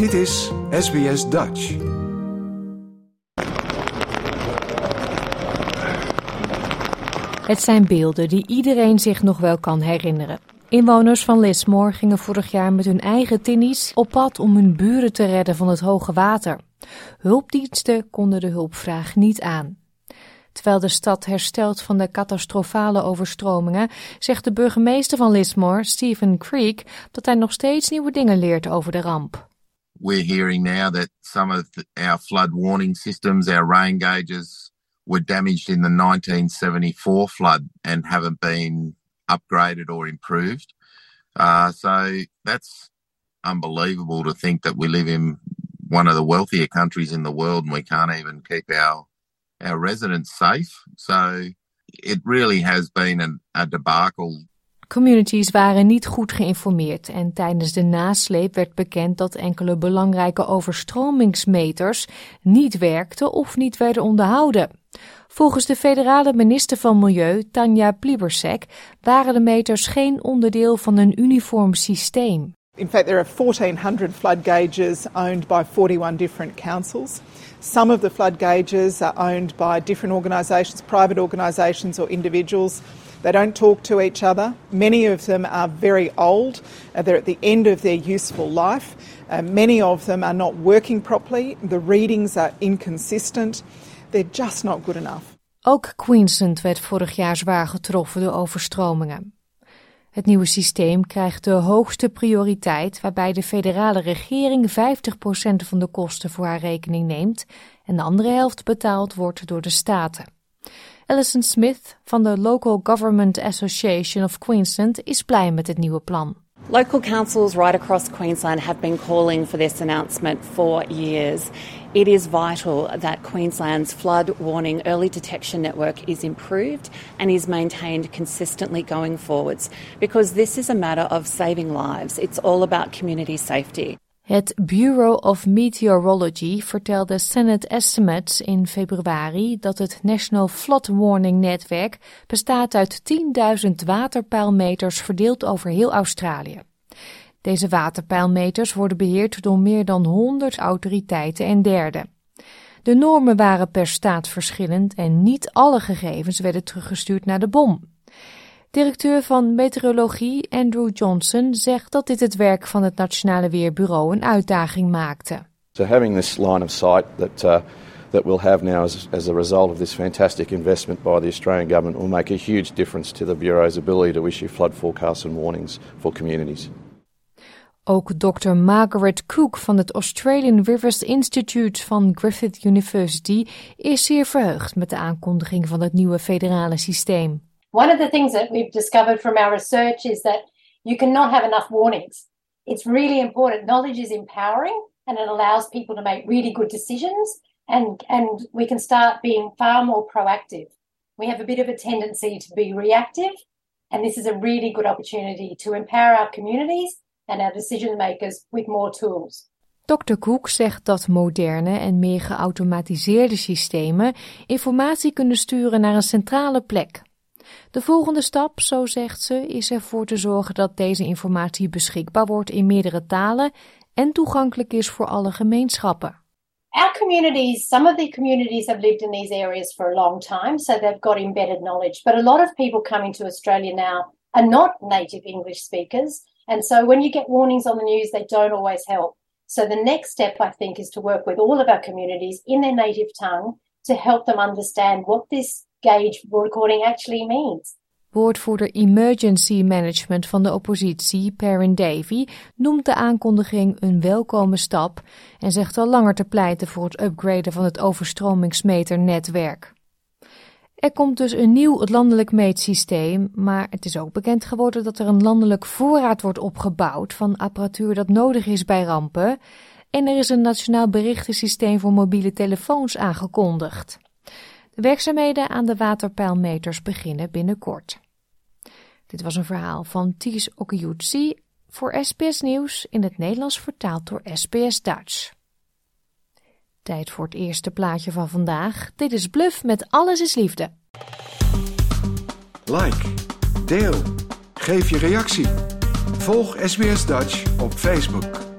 Dit is SBS Dutch. Het zijn beelden die iedereen zich nog wel kan herinneren. Inwoners van Lismore gingen vorig jaar met hun eigen tinnies op pad om hun buren te redden van het hoge water. Hulpdiensten konden de hulpvraag niet aan. Terwijl de stad herstelt van de catastrofale overstromingen, zegt de burgemeester van Lismore, Stephen Creek, dat hij nog steeds nieuwe dingen leert over de ramp. We're hearing now that some of our flood warning systems, our rain gauges, were damaged in the 1974 flood and haven't been upgraded or improved. Uh, so that's unbelievable to think that we live in one of the wealthier countries in the world and we can't even keep our our residents safe. So it really has been an, a debacle. Communities waren niet goed geïnformeerd en tijdens de nasleep werd bekend dat enkele belangrijke overstromingsmeters niet werkten of niet werden onderhouden. Volgens de federale minister van Milieu, Tanja Plibersek, waren de meters geen onderdeel van een uniform systeem. In fact, there are 1,400 flood gauges owned by 41 different councils. Some of the flood gauges are owned by different organisations, private organisations or individuals. They don't talk to each other. Many of them are very old. Uh, they're at the end of their useful life. Uh, many of them are not working properly. The readings are inconsistent. They're just not good enough. Ook Queensland werd vorig jaar zwaar getroffen door overstromingen. Het nieuwe systeem krijgt de hoogste prioriteit, waarbij de federale regering 50% van de kosten voor haar rekening neemt en de andere helft betaald wordt door de staten. Alison Smith van de Local Government Association of Queensland is blij met het nieuwe plan. Local councils right across Queensland have been calling for this announcement for years. It is vital that Queensland's flood warning early detection network is improved and is maintained consistently going forwards because this is a matter of saving lives. It's all about community safety. Het Bureau of Meteorology vertelde Senate Estimates in februari dat het National Flood Warning Netwerk bestaat uit 10.000 waterpeilmeters verdeeld over heel Australië. Deze waterpeilmeters worden beheerd door meer dan 100 autoriteiten en derden. De normen waren per staat verschillend en niet alle gegevens werden teruggestuurd naar de bom. Directeur van meteorologie Andrew Johnson zegt dat dit het werk van het Nationale Weerbureau een uitdaging maakte. So having this line of sight that uh, that we'll have now as, as a result of this fantastic investment by the Australian government will make a huge difference to the bureau's ability to issue flood forecasts and warnings for communities. Ook Dr. Margaret Cook van het Australian Rivers Institute van Griffith University is zeer verheugd met de aankondiging van het nieuwe federale systeem. One of the things that we've discovered from our research is that you cannot have enough warnings. It's really important. Knowledge is empowering and it allows people to make really good decisions and and we can start being far more proactive. We have a bit of a tendency to be reactive and this is a really good opportunity to empower our communities and our decision makers with more tools. Dr. Cook zegt dat moderne en meer geautomatiseerde systemen informatie kunnen sturen naar een centrale plek. De volgende stap, zo zegt ze, is ervoor te zorgen dat deze informatie beschikbaar wordt in meerdere talen en toegankelijk is voor alle gemeenschappen. Our communities, some of the communities have lived in these areas for a long time, so they've got embedded knowledge. But a lot of people coming to Australia now are not native English speakers. And so when you get warnings on the news, they don't always help. So the next step, I think, is to work with all of our communities in their native tongue to help them understand what this gauge recording actually means. Woordvoerder Emergency Management van de oppositie, Perrin Davy, noemt de aankondiging een welkome stap en zegt al langer te pleiten voor het upgraden van het overstromingsmeternetwerk. Er komt dus een nieuw landelijk meetsysteem, maar het is ook bekend geworden dat er een landelijk voorraad wordt opgebouwd van apparatuur dat nodig is bij rampen en er is een nationaal berichtensysteem voor mobiele telefoons aangekondigd. De werkzaamheden aan de waterpeilmeters beginnen binnenkort. Dit was een verhaal van Ties Okiyutsi voor SBS Nieuws in het Nederlands vertaald door SBS Dutch. Tijd voor het eerste plaatje van vandaag. Dit is Bluff met Alles is Liefde. Like, deel, geef je reactie. Volg SBS Dutch op Facebook.